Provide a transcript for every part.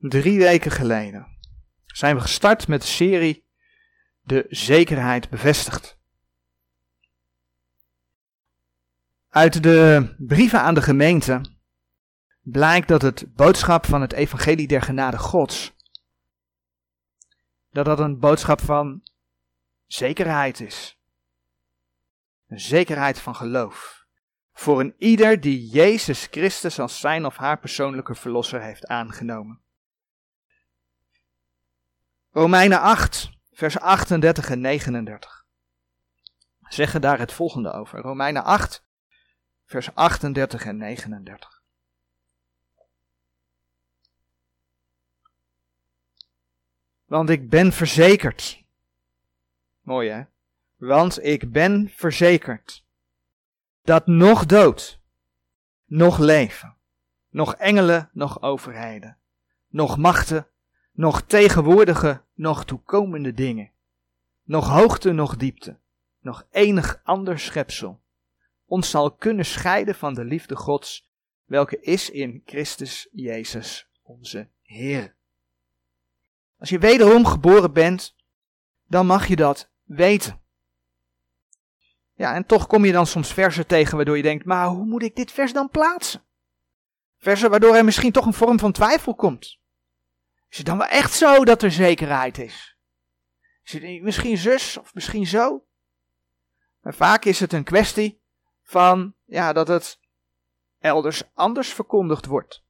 Drie weken geleden zijn we gestart met de serie De Zekerheid Bevestigd. Uit de brieven aan de gemeente blijkt dat het boodschap van het evangelie der genade gods, dat dat een boodschap van zekerheid is. Een zekerheid van geloof. Voor een ieder die Jezus Christus als zijn of haar persoonlijke verlosser heeft aangenomen. Romeinen 8, vers 38 en 39 zeggen daar het volgende over. Romeinen 8, vers 38 en 39. Want ik ben verzekerd. Mooi hè? Want ik ben verzekerd dat nog dood, nog leven, nog engelen, nog overheden, nog machten, nog tegenwoordige, nog toekomende dingen, nog hoogte, nog diepte, nog enig ander schepsel, ons zal kunnen scheiden van de liefde Gods, welke is in Christus Jezus onze Heer. Als je wederom geboren bent, dan mag je dat weten. Ja, en toch kom je dan soms versen tegen waardoor je denkt, maar hoe moet ik dit vers dan plaatsen? Versen waardoor er misschien toch een vorm van twijfel komt. Is het dan wel echt zo dat er zekerheid is? Is het misschien zus of misschien zo? Maar vaak is het een kwestie van ja, dat het elders anders verkondigd wordt.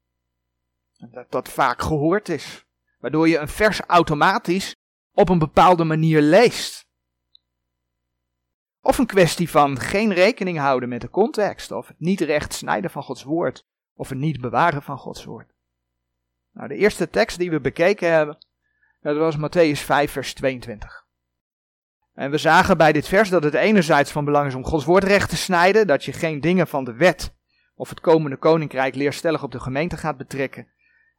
Dat dat vaak gehoord is. Waardoor je een vers automatisch op een bepaalde manier leest. Of een kwestie van geen rekening houden met de context, of het niet recht snijden van Gods woord, of het niet bewaren van Gods woord. Nou, de eerste tekst die we bekeken hebben, dat was Matthäus 5, vers 22. En we zagen bij dit vers dat het enerzijds van belang is om Gods woord recht te snijden, dat je geen dingen van de wet of het komende koninkrijk leerstellig op de gemeente gaat betrekken.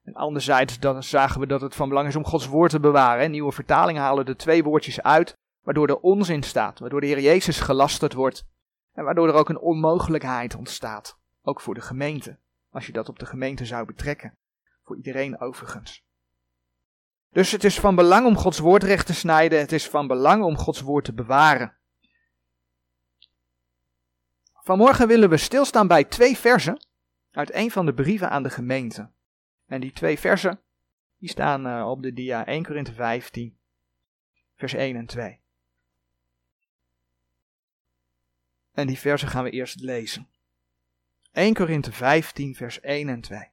En anderzijds dan zagen we dat het van belang is om Gods woord te bewaren. Nieuwe vertalingen halen er twee woordjes uit, waardoor er onzin staat, waardoor de Heer Jezus gelasterd wordt en waardoor er ook een onmogelijkheid ontstaat, ook voor de gemeente, als je dat op de gemeente zou betrekken. Voor iedereen overigens. Dus het is van belang om Gods woord recht te snijden. Het is van belang om Gods woord te bewaren. Vanmorgen willen we stilstaan bij twee versen uit een van de brieven aan de gemeente. En die twee versen die staan uh, op de dia 1 Korinthe 15, vers 1 en 2. En die versen gaan we eerst lezen. 1 Korinthe 15, vers 1 en 2.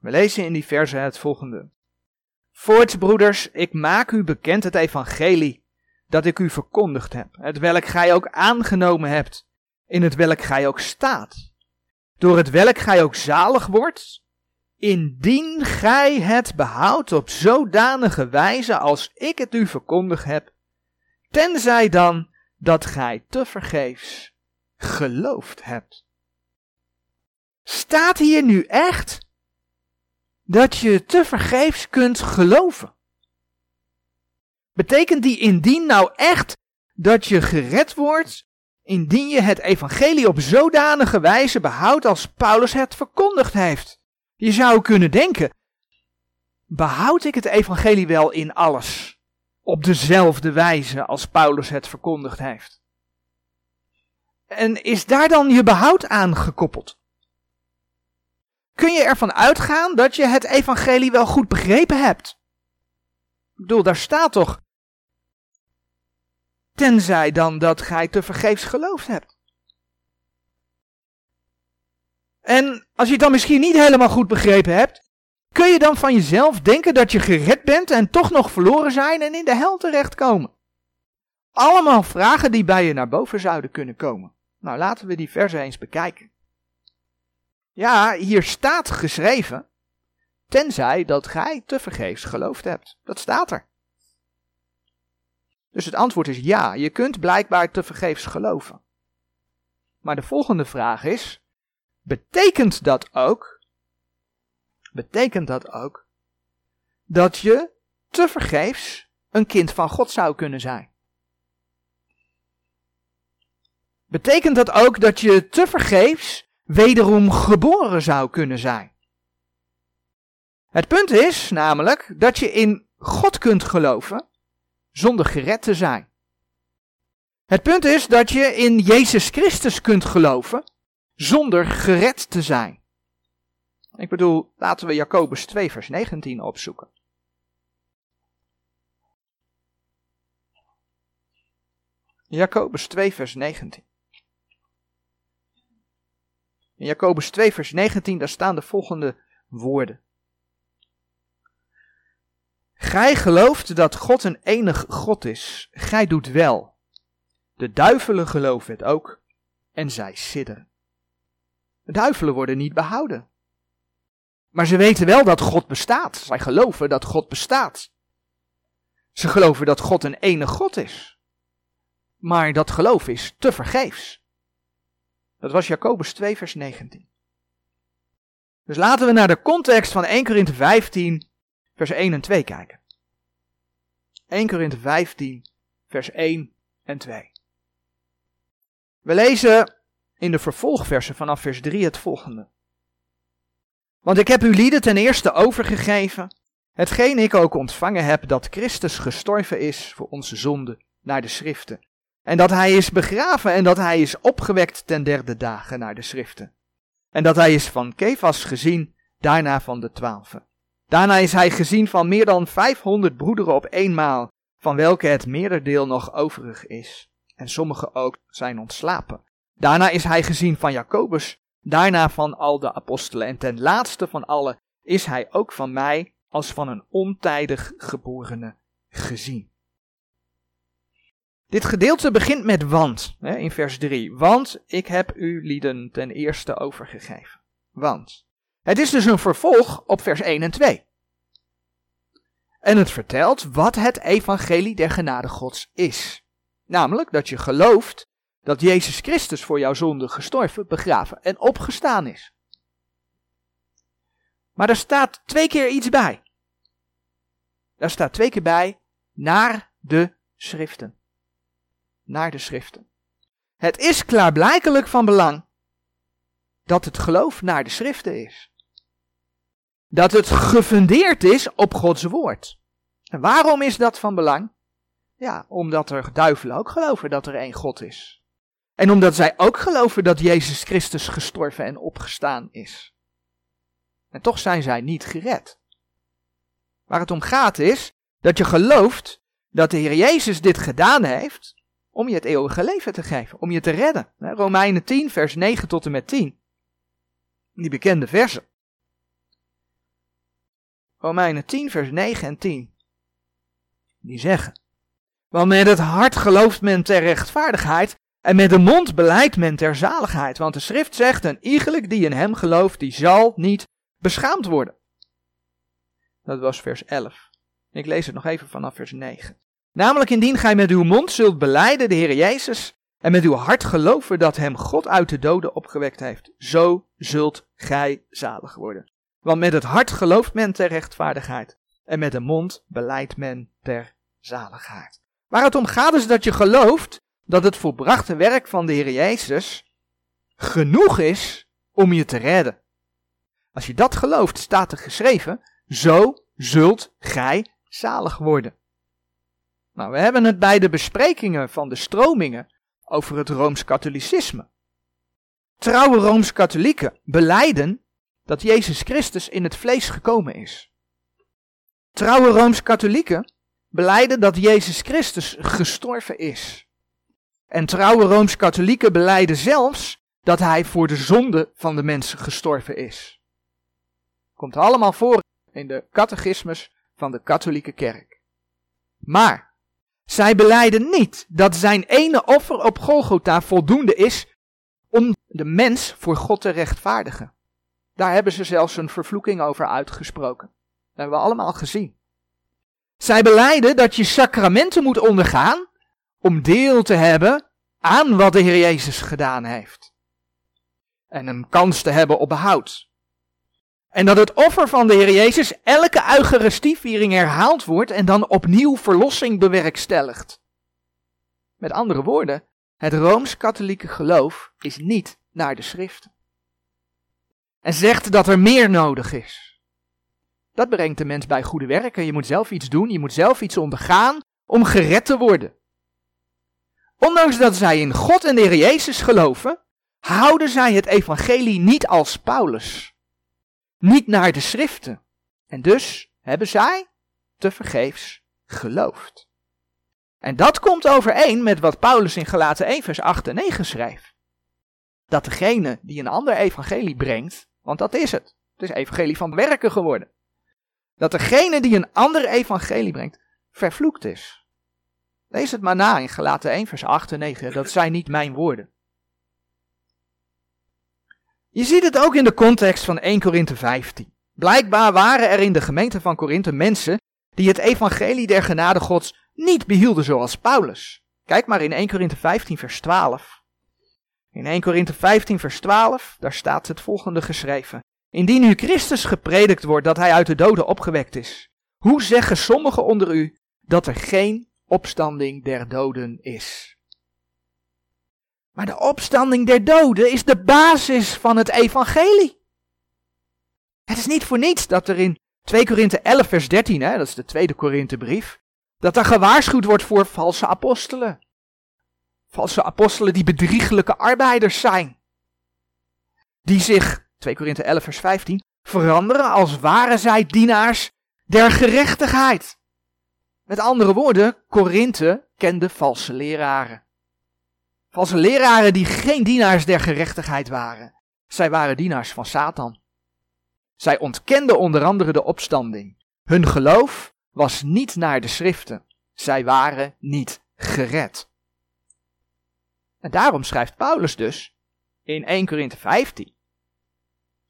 We lezen in die verse het volgende. Voorts, broeders, ik maak u bekend het evangelie dat ik u verkondigd heb, het welk gij ook aangenomen hebt, in het welk gij ook staat, door het welk gij ook zalig wordt, indien gij het behoudt op zodanige wijze als ik het u verkondigd heb, tenzij dan dat gij te vergeefs geloofd hebt. Staat hier nu echt dat je te vergeefs kunt geloven. Betekent die indien nou echt dat je gered wordt, indien je het evangelie op zodanige wijze behoudt als Paulus het verkondigd heeft? Je zou kunnen denken, behoud ik het evangelie wel in alles, op dezelfde wijze als Paulus het verkondigd heeft? En is daar dan je behoud aan gekoppeld? Kun je ervan uitgaan dat je het evangelie wel goed begrepen hebt. Ik bedoel, daar staat toch. Tenzij dan dat gij te vergeefs geloofd hebt. En als je het dan misschien niet helemaal goed begrepen hebt, kun je dan van jezelf denken dat je gered bent en toch nog verloren zijn en in de hel terechtkomen? Allemaal vragen die bij je naar boven zouden kunnen komen. Nou, laten we die versen eens bekijken. Ja, hier staat geschreven, tenzij dat gij te vergeefs geloofd hebt. Dat staat er. Dus het antwoord is ja, je kunt blijkbaar te vergeefs geloven. Maar de volgende vraag is, betekent dat ook, betekent dat ook, dat je te vergeefs een kind van God zou kunnen zijn? Betekent dat ook dat je te vergeefs wederom geboren zou kunnen zijn. Het punt is namelijk dat je in God kunt geloven zonder gered te zijn. Het punt is dat je in Jezus Christus kunt geloven zonder gered te zijn. Ik bedoel, laten we Jacobus 2 vers 19 opzoeken. Jacobus 2 vers 19. In Jacobus 2 vers 19 daar staan de volgende woorden. Gij gelooft dat God een enig God is. Gij doet wel. De duivelen geloven het ook en zij sidderen. De duivelen worden niet behouden. Maar ze weten wel dat God bestaat. Zij geloven dat God bestaat. Ze geloven dat God een enig God is. Maar dat geloof is te vergeefs. Dat was Jacobus 2, vers 19. Dus laten we naar de context van 1 Korinthe 15, vers 1 en 2 kijken. 1 Korinthe 15, vers 1 en 2. We lezen in de vervolgversen vanaf vers 3 het volgende. Want ik heb u lieden ten eerste overgegeven, hetgeen ik ook ontvangen heb, dat Christus gestorven is voor onze zonde naar de schriften. En dat hij is begraven en dat hij is opgewekt ten derde dagen naar de schriften. En dat hij is van Kefas gezien, daarna van de twaalfen. Daarna is hij gezien van meer dan vijfhonderd broederen op eenmaal, van welke het meerderdeel nog overig is. En sommige ook zijn ontslapen. Daarna is hij gezien van Jacobus, daarna van al de apostelen. En ten laatste van allen is hij ook van mij als van een ontijdig geborene gezien. Dit gedeelte begint met want, hè, in vers 3. Want ik heb u lieden ten eerste overgegeven. Want. Het is dus een vervolg op vers 1 en 2. En het vertelt wat het evangelie der genade gods is. Namelijk dat je gelooft dat Jezus Christus voor jouw zonde gestorven, begraven en opgestaan is. Maar er staat twee keer iets bij. Daar staat twee keer bij naar de schriften naar de schriften. Het is klaarblijkelijk van belang dat het geloof naar de schriften is. Dat het gefundeerd is op Gods woord. En waarom is dat van belang? Ja, omdat er duivelen ook geloven dat er één God is. En omdat zij ook geloven dat Jezus Christus gestorven en opgestaan is. En toch zijn zij niet gered. Waar het om gaat is dat je gelooft dat de Heer Jezus dit gedaan heeft om je het eeuwige leven te geven, om je te redden. Romeinen 10, vers 9 tot en met 10. Die bekende versen. Romeinen 10, vers 9 en 10. Die zeggen. Want met het hart gelooft men ter rechtvaardigheid en met de mond beleidt men ter zaligheid. Want de schrift zegt, een iegelijk die in hem gelooft, die zal niet beschaamd worden. Dat was vers 11. Ik lees het nog even vanaf vers 9. Namelijk indien gij met uw mond zult beleiden de Heer Jezus en met uw hart geloven dat hem God uit de doden opgewekt heeft, zo zult gij zalig worden. Want met het hart gelooft men ter rechtvaardigheid en met de mond beleidt men ter zaligheid. Waar het om gaat is dat je gelooft dat het volbrachte werk van de Heer Jezus genoeg is om je te redden. Als je dat gelooft, staat er geschreven, zo zult gij zalig worden. Nou, we hebben het bij de besprekingen van de stromingen over het Rooms-Katholicisme. Trouwe Rooms-Katholieken beleiden dat Jezus Christus in het vlees gekomen is. Trouwe Rooms-Katholieken beleiden dat Jezus Christus gestorven is. En trouwe Rooms-Katholieken beleiden zelfs dat hij voor de zonde van de mensen gestorven is. Komt allemaal voor in de catechismus van de katholieke kerk. Maar zij beleiden niet dat zijn ene offer op Golgotha voldoende is om de mens voor God te rechtvaardigen. Daar hebben ze zelfs een vervloeking over uitgesproken. Dat hebben we allemaal gezien. Zij beleiden dat je sacramenten moet ondergaan om deel te hebben aan wat de Heer Jezus gedaan heeft. En een kans te hebben op behoud. En dat het offer van de Heer Jezus elke Eucharistieviering herhaald wordt en dan opnieuw verlossing bewerkstelligt. Met andere woorden, het Rooms-Katholieke geloof is niet naar de schrift. En zegt dat er meer nodig is. Dat brengt de mens bij goede werken. Je moet zelf iets doen, je moet zelf iets ondergaan om gered te worden. Ondanks dat zij in God en de Heer Jezus geloven, houden zij het evangelie niet als Paulus. Niet naar de schriften. En dus hebben zij te vergeefs geloofd. En dat komt overeen met wat Paulus in Galaten 1 vers 8 en 9 schrijft. Dat degene die een ander evangelie brengt, want dat is het. Het is evangelie van werken geworden. Dat degene die een ander evangelie brengt, vervloekt is. Lees het maar na in Galaten 1 vers 8 en 9. Dat zijn niet mijn woorden. Je ziet het ook in de context van 1 Korinthe 15. Blijkbaar waren er in de gemeente van Korinthe mensen die het evangelie der genade gods niet behielden zoals Paulus. Kijk maar in 1 Korinthe 15 vers 12. In 1 Korinthe 15 vers 12, daar staat het volgende geschreven. Indien u Christus gepredikt wordt dat hij uit de doden opgewekt is, hoe zeggen sommigen onder u dat er geen opstanding der doden is? Maar de opstanding der doden is de basis van het evangelie. Het is niet voor niets dat er in 2 Korinthe 11 vers 13, hè, dat is de tweede Korinthebrief, dat er gewaarschuwd wordt voor valse apostelen. Valse apostelen die bedrieglijke arbeiders zijn. Die zich, 2 Korinthe 11 vers 15, veranderen als waren zij dienaars der gerechtigheid. Met andere woorden, Korinthe kende valse leraren. Valse leraren die geen dienaars der gerechtigheid waren. Zij waren dienaars van Satan. Zij ontkenden onder andere de opstanding. Hun geloof was niet naar de schriften. Zij waren niet gered. En daarom schrijft Paulus dus in 1 Korinthe 15.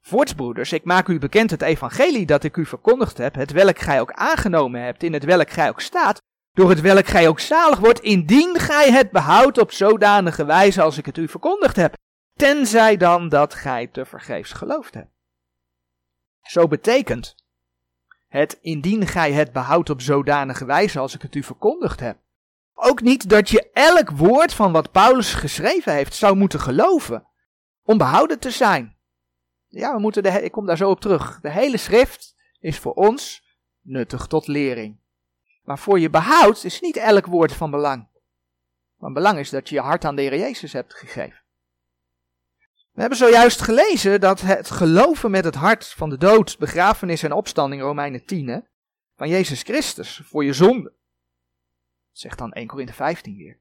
Voortsbroeders, ik maak u bekend het evangelie dat ik u verkondigd heb, het welk gij ook aangenomen hebt, in het welk gij ook staat, door het welk gij ook zalig wordt, indien gij het behoudt op zodanige wijze als ik het u verkondigd heb, tenzij dan dat gij te vergeefs geloofd hebt. Zo betekent het indien gij het behoudt op zodanige wijze als ik het u verkondigd heb. Ook niet dat je elk woord van wat Paulus geschreven heeft zou moeten geloven om behouden te zijn. Ja, we moeten de, ik kom daar zo op terug. De hele schrift is voor ons nuttig tot lering. Maar voor je behoud is niet elk woord van belang. Van belang is dat je je hart aan de Heer Jezus hebt gegeven. We hebben zojuist gelezen dat het geloven met het hart van de dood, begrafenis en opstanding, Romeinen 10, van Jezus Christus voor je zonde. Zegt dan 1 Korinthe 15 weer.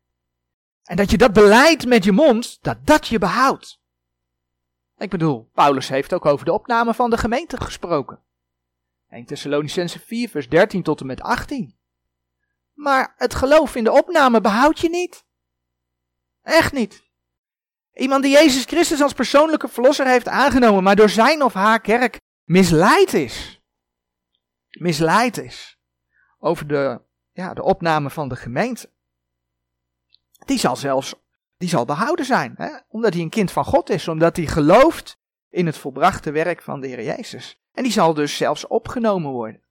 En dat je dat beleidt met je mond, dat dat je behoudt. Ik bedoel, Paulus heeft ook over de opname van de gemeente gesproken. 1 Thessalonicense 4 vers 13 tot en met 18. Maar het geloof in de opname behoud je niet. Echt niet. Iemand die Jezus Christus als persoonlijke verlosser heeft aangenomen, maar door zijn of haar kerk misleid is. Misleid is over de, ja, de opname van de gemeente. Die zal zelfs die zal behouden zijn, hè? omdat hij een kind van God is, omdat hij gelooft in het volbrachte werk van de Heer Jezus. En die zal dus zelfs opgenomen worden,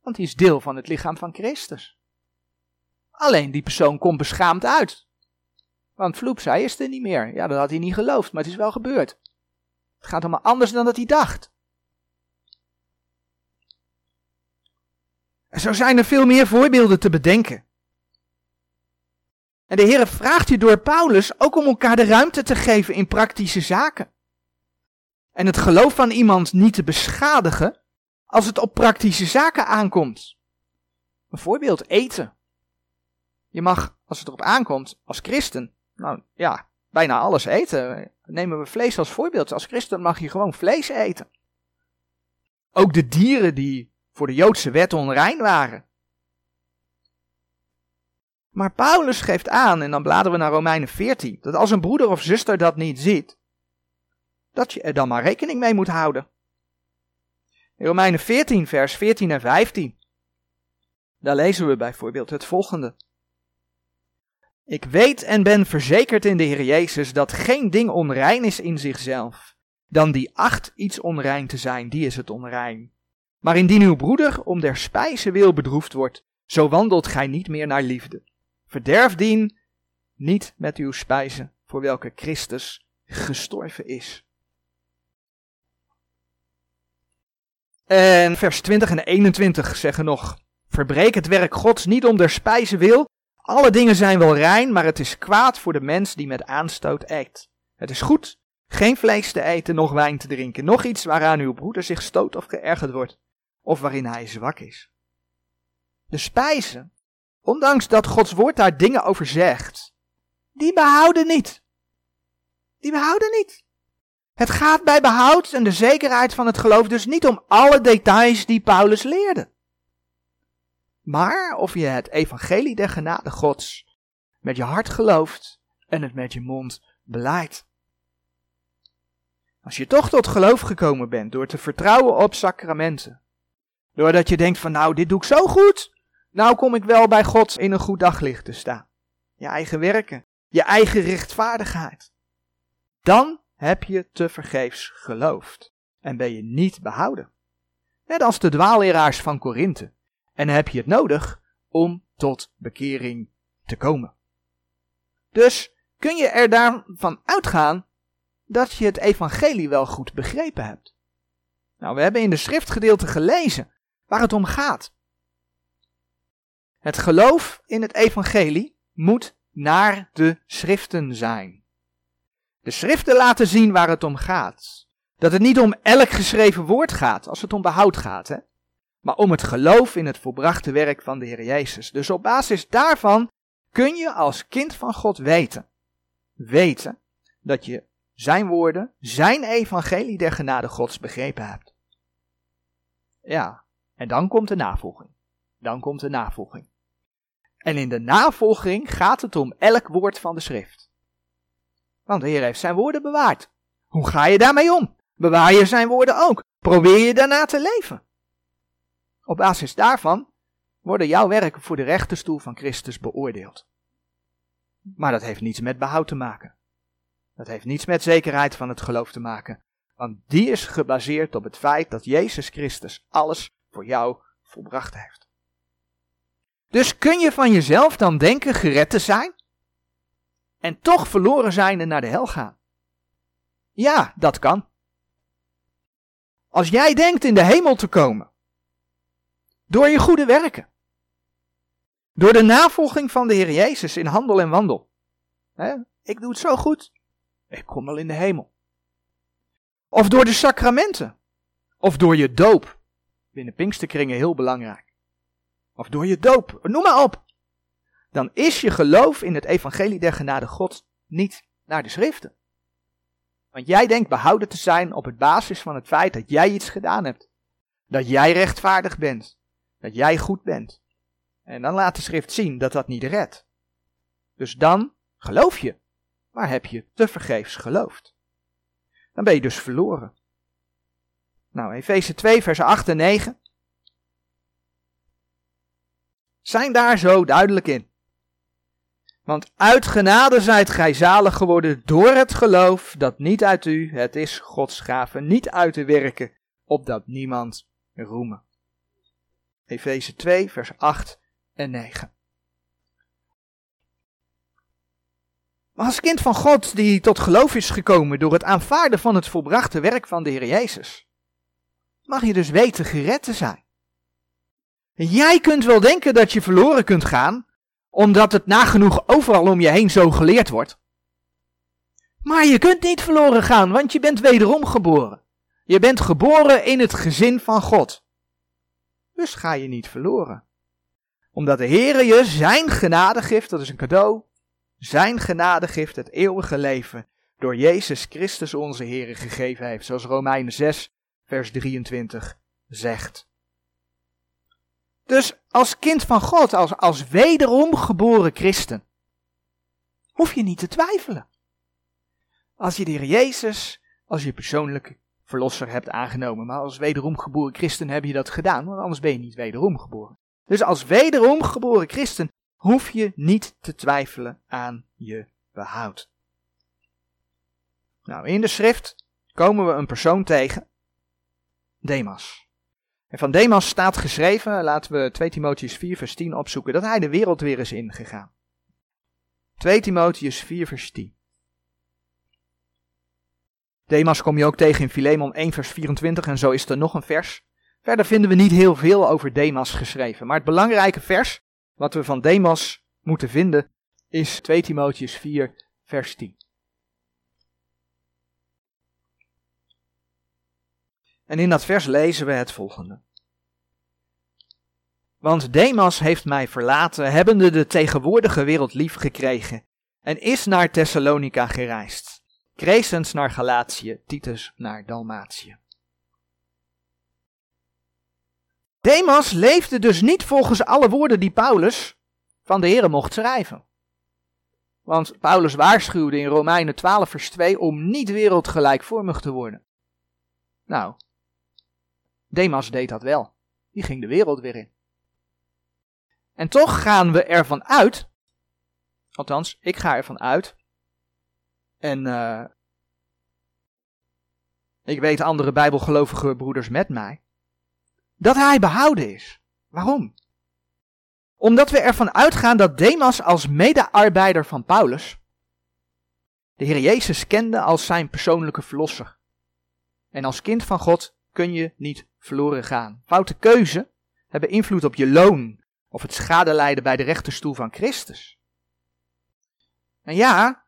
want hij is deel van het lichaam van Christus. Alleen die persoon komt beschaamd uit, want vloep, zij is er niet meer. Ja, dat had hij niet geloofd, maar het is wel gebeurd. Het gaat allemaal anders dan dat hij dacht. En zo zijn er veel meer voorbeelden te bedenken. En de Heer vraagt je door Paulus ook om elkaar de ruimte te geven in praktische zaken. En het geloof van iemand niet te beschadigen als het op praktische zaken aankomt. Bijvoorbeeld eten. Je mag, als het erop aankomt, als christen nou ja, bijna alles eten. Nemen we vlees als voorbeeld. Als christen mag je gewoon vlees eten. Ook de dieren die voor de Joodse wet onrein waren. Maar Paulus geeft aan, en dan bladeren we naar Romeinen 14, dat als een broeder of zuster dat niet ziet, dat je er dan maar rekening mee moet houden. In Romeinen 14, vers 14 en 15, daar lezen we bijvoorbeeld het volgende. Ik weet en ben verzekerd in de Heer Jezus dat geen ding onrein is in zichzelf. Dan die acht iets onrein te zijn, die is het onrein. Maar indien uw broeder om der spijze wil bedroefd wordt, zo wandelt gij niet meer naar liefde. Verderf dien niet met uw spijze, voor welke Christus gestorven is. En vers 20 en 21 zeggen nog: Verbreek het werk Gods niet om der spijze wil. Alle dingen zijn wel rein, maar het is kwaad voor de mens die met aanstoot eet. Het is goed geen vlees te eten, nog wijn te drinken, nog iets waaraan uw broeder zich stoot of geërgerd wordt, of waarin hij zwak is. De spijzen, ondanks dat Gods woord daar dingen over zegt, die behouden niet. Die behouden niet. Het gaat bij behoud en de zekerheid van het geloof dus niet om alle details die Paulus leerde. Maar of je het evangelie der genade Gods met je hart gelooft en het met je mond beleidt. Als je toch tot geloof gekomen bent door te vertrouwen op sacramenten. Doordat je denkt van nou, dit doe ik zo goed. Nou kom ik wel bij God in een goed daglicht te staan. Je eigen werken, je eigen rechtvaardigheid. Dan heb je te vergeefs geloofd en ben je niet behouden. Net als de dwaalleraars van Korinthe. En heb je het nodig om tot bekering te komen. Dus kun je er daarvan uitgaan dat je het evangelie wel goed begrepen hebt. Nou, we hebben in de schriftgedeelte gelezen waar het om gaat. Het geloof in het evangelie moet naar de schriften zijn. De schriften laten zien waar het om gaat. Dat het niet om elk geschreven woord gaat, als het om behoud gaat, hè? Maar om het geloof in het volbrachte werk van de Heer Jezus. Dus op basis daarvan kun je als kind van God weten, weten dat je zijn woorden, zijn evangelie der genade Gods begrepen hebt. Ja, en dan komt de navolging. Dan komt de navolging. En in de navolging gaat het om elk woord van de schrift. Want de Heer heeft zijn woorden bewaard. Hoe ga je daarmee om? Bewaar je zijn woorden ook? Probeer je daarna te leven? Op basis daarvan worden jouw werken voor de rechterstoel van Christus beoordeeld. Maar dat heeft niets met behoud te maken. Dat heeft niets met zekerheid van het geloof te maken. Want die is gebaseerd op het feit dat Jezus Christus alles voor jou volbracht heeft. Dus kun je van jezelf dan denken gered te zijn? En toch verloren zijn en naar de hel gaan? Ja, dat kan. Als jij denkt in de hemel te komen, door je goede werken, door de navolging van de Heer Jezus in handel en wandel. Ik doe het zo goed, ik kom wel in de hemel. Of door de sacramenten. Of door je doop. Binnen Pinksterkringen heel belangrijk. Of door je doop. Noem maar op. Dan is je geloof in het evangelie der genade God niet naar de schriften. Want jij denkt behouden te zijn op het basis van het feit dat jij iets gedaan hebt. Dat jij rechtvaardig bent. Dat jij goed bent. En dan laat de schrift zien dat dat niet redt. Dus dan geloof je maar heb je te vergeefs geloofd. Dan ben je dus verloren. Nou, Efeze 2, vers 8 en 9 zijn daar zo duidelijk in. Want uit genade zijt gij zalig geworden door het geloof dat niet uit u, het is Gods gave, niet uit te werken, opdat niemand roemen. Efeze 2, vers 8 en 9. Maar als kind van God die tot geloof is gekomen door het aanvaarden van het volbrachte werk van de Heer Jezus, mag je dus weten gered te zijn. Jij kunt wel denken dat je verloren kunt gaan, omdat het nagenoeg overal om je heen zo geleerd wordt. Maar je kunt niet verloren gaan, want je bent wederom geboren. Je bent geboren in het gezin van God. Dus ga je niet verloren. Omdat de Heer je zijn genade geeft, dat is een cadeau, zijn genadegift, het eeuwige leven, door Jezus Christus onze Heer gegeven heeft, zoals Romeinen 6, vers 23 zegt. Dus als kind van God, als, als wederom geboren christen, hoef je niet te twijfelen. Als je de Heer Jezus als je persoonlijke verlosser hebt aangenomen, maar als wederom geboren christen heb je dat gedaan, want anders ben je niet wederom geboren. Dus als wederom geboren christen hoef je niet te twijfelen aan je behoud. Nou, in de schrift komen we een persoon tegen, Demas. En van Demas staat geschreven, laten we 2 Timotheus 4 vers 10 opzoeken, dat hij de wereld weer is ingegaan. 2 Timotheus 4 vers 10. Demas kom je ook tegen in Filemon 1 vers 24 en zo is er nog een vers Verder vinden we niet heel veel over Demas geschreven, maar het belangrijke vers wat we van Demas moeten vinden is 2 Timotheus 4, vers 10. En in dat vers lezen we het volgende. Want Demas heeft mij verlaten, hebbende de tegenwoordige wereld lief gekregen, en is naar Thessalonica gereisd. Crescens naar Galatië, Titus naar Dalmatië. Demas leefde dus niet volgens alle woorden die Paulus van de Here mocht schrijven. Want Paulus waarschuwde in Romeinen 12 vers 2 om niet wereldgelijkvormig te worden. Nou, Demas deed dat wel. Die ging de wereld weer in. En toch gaan we ervan uit, althans, ik ga ervan uit, en uh, ik weet andere bijbelgelovige broeders met mij, dat hij behouden is. Waarom? Omdat we ervan uitgaan dat Demas als medearbeider van Paulus de Heer Jezus kende als zijn persoonlijke verlosser. En als kind van God kun je niet verloren gaan. Foute keuze hebben invloed op je loon of het schadelijden bij de rechterstoel van Christus. En ja,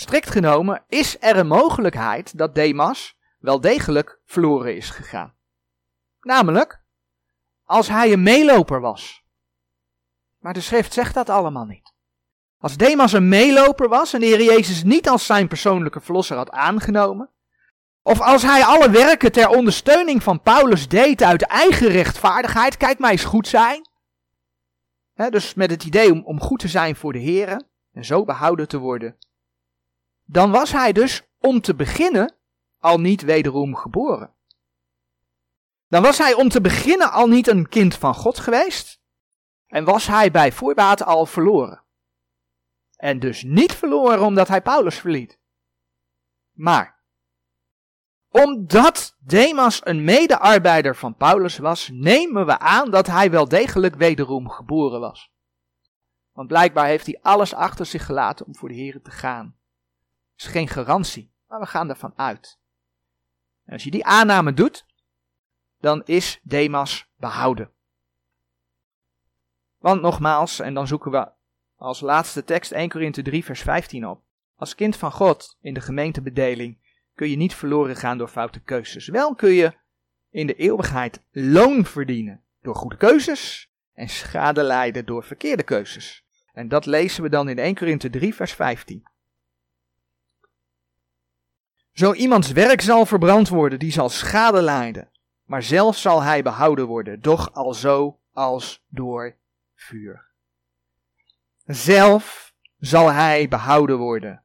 strikt genomen is er een mogelijkheid dat Demas wel degelijk verloren is gegaan. Namelijk, als hij een meeloper was. Maar de schrift zegt dat allemaal niet. Als Demas een meeloper was en de Heer Jezus niet als zijn persoonlijke verlosser had aangenomen, of als hij alle werken ter ondersteuning van Paulus deed uit eigen rechtvaardigheid, kijk mij eens goed zijn. dus met het idee om, om goed te zijn voor de Heer en zo behouden te worden. Dan was hij dus om te beginnen al niet wederom geboren. Dan was hij om te beginnen al niet een kind van God geweest. En was hij bij voorbaat al verloren. En dus niet verloren omdat hij Paulus verliet. Maar omdat Demas een medearbeider van Paulus was, nemen we aan dat hij wel degelijk wederom geboren was. Want blijkbaar heeft hij alles achter zich gelaten om voor de Heer te gaan. Is geen garantie, maar we gaan ervan uit. En als je die aanname doet, dan is Demas behouden. Want nogmaals, en dan zoeken we als laatste tekst 1 Korinthe 3 vers 15 op. Als kind van God in de gemeentebedeling kun je niet verloren gaan door foute keuzes. Wel kun je in de eeuwigheid loon verdienen door goede keuzes en schade lijden door verkeerde keuzes. En dat lezen we dan in 1 Korinthe 3 vers 15. Zo iemands werk zal verbrand worden, die zal schade lijden, maar zelf zal hij behouden worden, doch al zo als door vuur. Zelf zal hij behouden worden,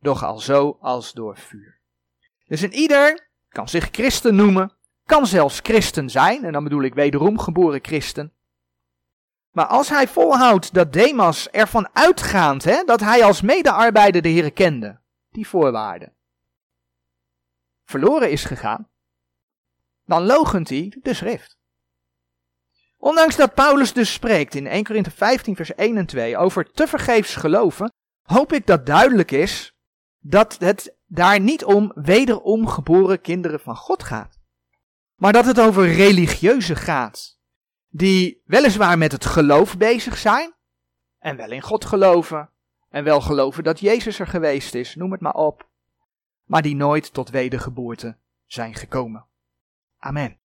doch al zo als door vuur. Dus een ieder kan zich christen noemen, kan zelfs christen zijn, en dan bedoel ik wederom geboren christen. Maar als hij volhoudt dat Demas ervan uitgaand, hè, dat hij als medearbeider de Heer kende, die voorwaarden, verloren is gegaan, dan logent hij de schrift. Ondanks dat Paulus dus spreekt in 1 Korinthe 15 vers 1 en 2 over tevergeefs geloven, hoop ik dat duidelijk is dat het daar niet om wederom geboren kinderen van God gaat. Maar dat het over religieuze gaat. Die weliswaar met het geloof bezig zijn. En wel in God geloven. En wel geloven dat Jezus er geweest is, noem het maar op. Maar die nooit tot wedergeboorte zijn gekomen. Amen.